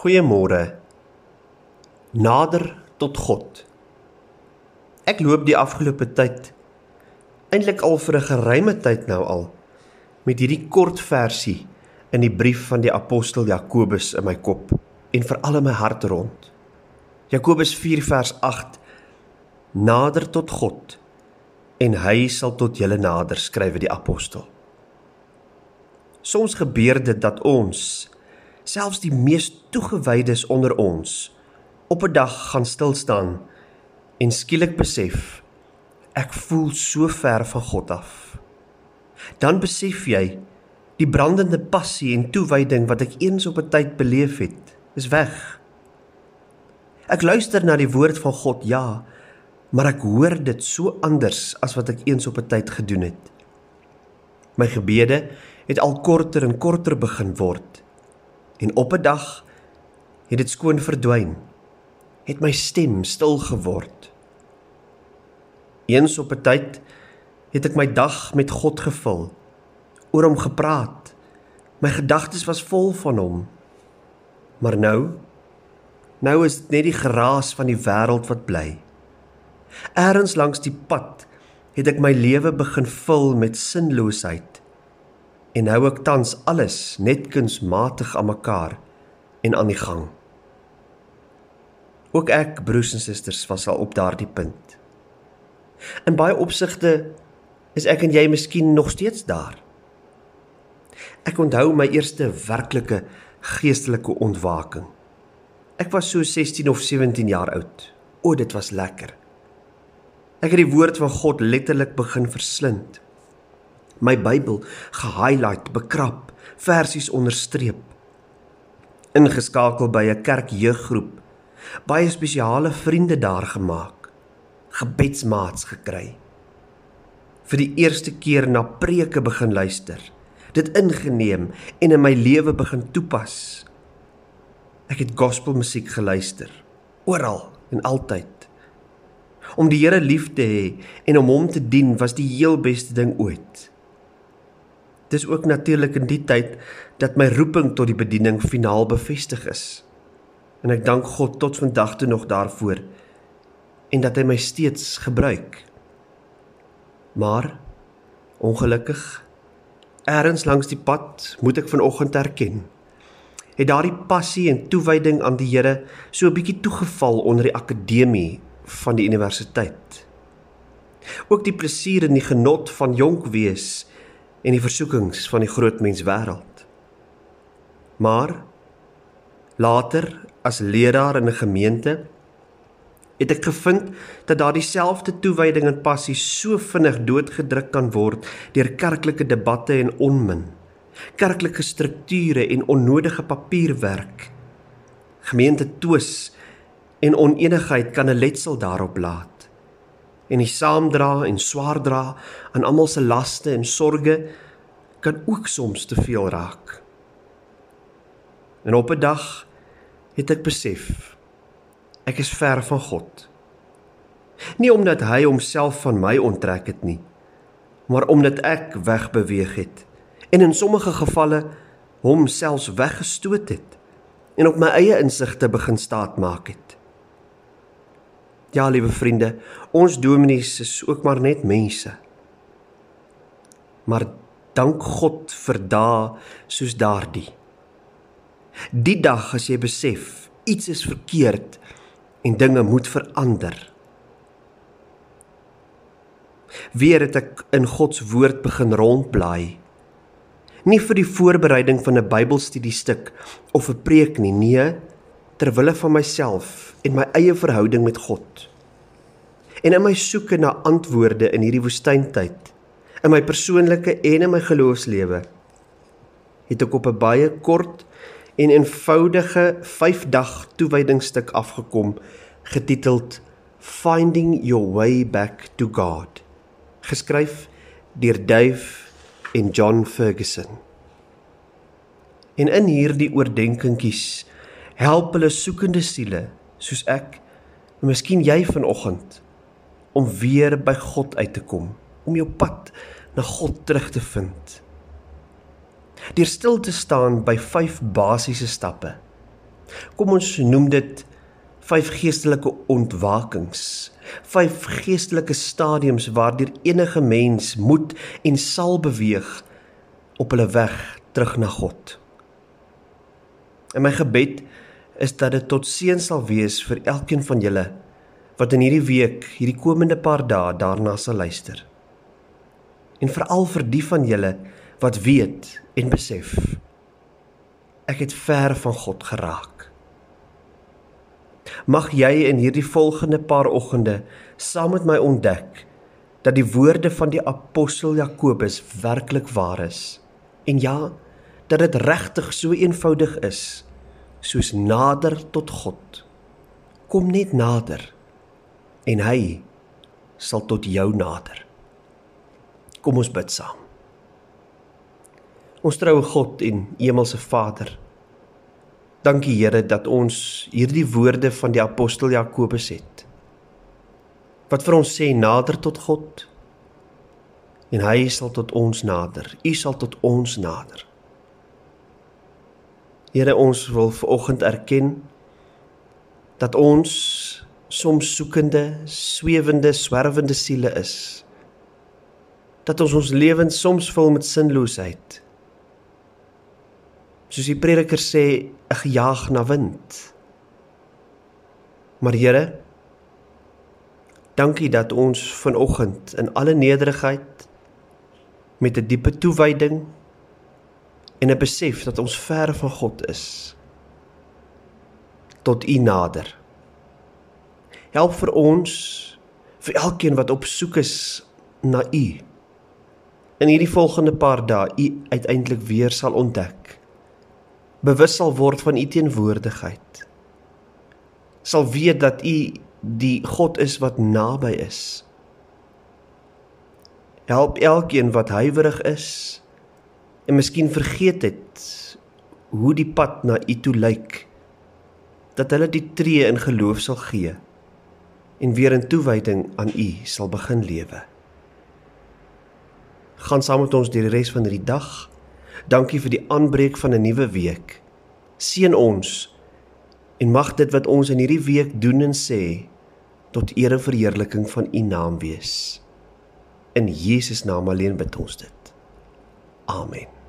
Goeiemôre. Nader tot God. Ek loop die afgelope tyd eintlik al vir 'n geruime tyd nou al met hierdie kort versie in die brief van die apostel Jakobus in my kop en veral in my hart rond. Jakobus 4 vers 8 Nader tot God en hy sal tot julle nader skrywe die apostel. Soms gebeur dit dat ons selfs die mees toegewydes onder ons op 'n dag gaan stil staan en skielik besef ek voel so ver van God af. Dan besef jy die brandende passie en toewyding wat ek eens op 'n tyd beleef het, is weg. Ek luister na die woord van God, ja, maar ek hoor dit so anders as wat ek eens op 'n tyd gedoen het. My gebede het al korter en korter begin word en op 'n dag het dit skoon verdwyn. Het my stem stil geword. Eens op 'n tyd het ek my dag met God gevul, oor hom gepraat. My gedagtes was vol van hom. Maar nou, nou is dit net die geraas van die wêreld wat bly. Eerens langs die pad het ek my lewe begin vul met sinloosheid en hou ek tans alles net kunsmatig aan mekaar en aan die gang. Ook ek, broers en susters, was al op daardie punt. In baie opsigte is ek en jy miskien nog steeds daar. Ek onthou my eerste werklike geestelike ontwaking. Ek was so 16 of 17 jaar oud. O, dit was lekker. Ek het die woord van God letterlik begin verslind my Bybel gehighlight, bekrap, versies onderstreep. Ingeskakel by 'n kerkjeuggroep, baie spesiale vriende daar gemaak, gebedsmaats gekry. Vir die eerste keer na preke begin luister, dit ingeneem en in my lewe begin toepas. Ek het gospelmusiek geluister, oral en altyd. Om die Here lief te hê en om hom te dien was die heel beste ding ooit. Dis ook natuurlik in die tyd dat my roeping tot die bediening finaal bevestig is. En ek dank God tot vandag toe nog daarvoor en dat hy my steeds gebruik. Maar ongelukkig ergens langs die pad moet ek vanoggend erken het daardie passie en toewyding aan die Here so 'n bietjie toegeval onder die akademie van die universiteit. Ook die plesier en die genot van jonk wees en die versoekings van die groot mens wêreld. Maar later as leraar in 'n gemeente het ek gevind dat daardie selfde toewyding en passie so vinnig doodgedruk kan word deur kerklike debatte en onmin, kerklike strukture en onnodige papierwerk. Gemeente twis en onenigheid kan 'n letsel daarop laat en die saamdra en swaar dra aan almal se laste en sorges kan ook soms te veel raak. En op 'n dag het ek besef ek is ver van God. Nie omdat hy homself van my onttrek het nie, maar omdat ek wegbeweeg het en in sommige gevalle homself weggestoot het en op my eie insigte begin staatmaak het. Ja, liewe vriende, ons dominees is ook maar net mense. Maar dank God vir dae soos daardie. Die dag as jy besef iets is verkeerd en dinge moet verander. Weer het ek in God se woord begin rondblaai. Nie vir die voorbereiding van 'n Bybelstudiestuk of 'n preek nie, nee, ter wille van myself en my eie verhouding met God. En in my soeke na antwoorde in hierdie woestyntyd, in my persoonlike en in my geloofslewe, het ek op 'n baie kort en eenvoudige 5-dag toewydingsstuk afgekom getiteld Finding Your Way Back to God, geskryf deur Dave en John Ferguson. En in hierdie oordeenkingies help hulle soekende siele soos ek en miskien jy vanoggend om weer by God uit te kom, om jou pad na God terug te vind. Deur stil te staan by vyf basiese stappe Kom ons noem dit vyf geestelike ontwakings, vyf geestelike stadiums waardeur enige mens moet en sal beweeg op hulle weg terug na God. En my gebed is dat dit tot seën sal wees vir elkeen van julle wat in hierdie week, hierdie komende paar dae daarna sal luister. En veral vir die van julle wat weet en besef ek het ver van God geraak. Mag jy in hierdie volgende paar oggende saam met my ontdek dat die woorde van die apostel Jakobus werklik waar is. En ja, dat dit regtig so eenvoudig is soos nader tot God. Kom net nader en hy sal tot jou nader. Kom ons bid saam. Ons troue God en Hemelse Vader. Dankie Here dat ons hierdie woorde van die apostel Jakobus het. Wat vir ons sê nader tot God en hy sal tot ons nader. U sal tot ons nader. Here ons wil vanoggend erken dat ons soms soekende, swewende, swerwende siele is. Dat ons ons lewens soms vul met sinloosheid soos die prediker sê, 'n gejaag na wind. Maar Here, dankie dat ons vanoggend in alle nederigheid met 'n diepe toewyding en 'n besef dat ons ver van God is tot U nader. Help vir ons vir elkeen wat op soek is na U. In hierdie volgende paar dae U uiteindelik weer sal ontdek bewus sal word van u teenwoordigheid. Sal weet dat u die God is wat naby is. Help elkeen wat huiwerig is en miskien vergeet het hoe die pad na u toe lyk dat hulle die tree in geloof sal gee en weer in toewyding aan u sal begin lewe. Gaan saam met ons deur die res van hierdie dag Dankie vir die aanbreek van 'n nuwe week. Seën ons en mag dit wat ons in hierdie week doen en sê tot eer en verheerliking van U naam wees. In Jesus naam alleen bid ons dit. Amen.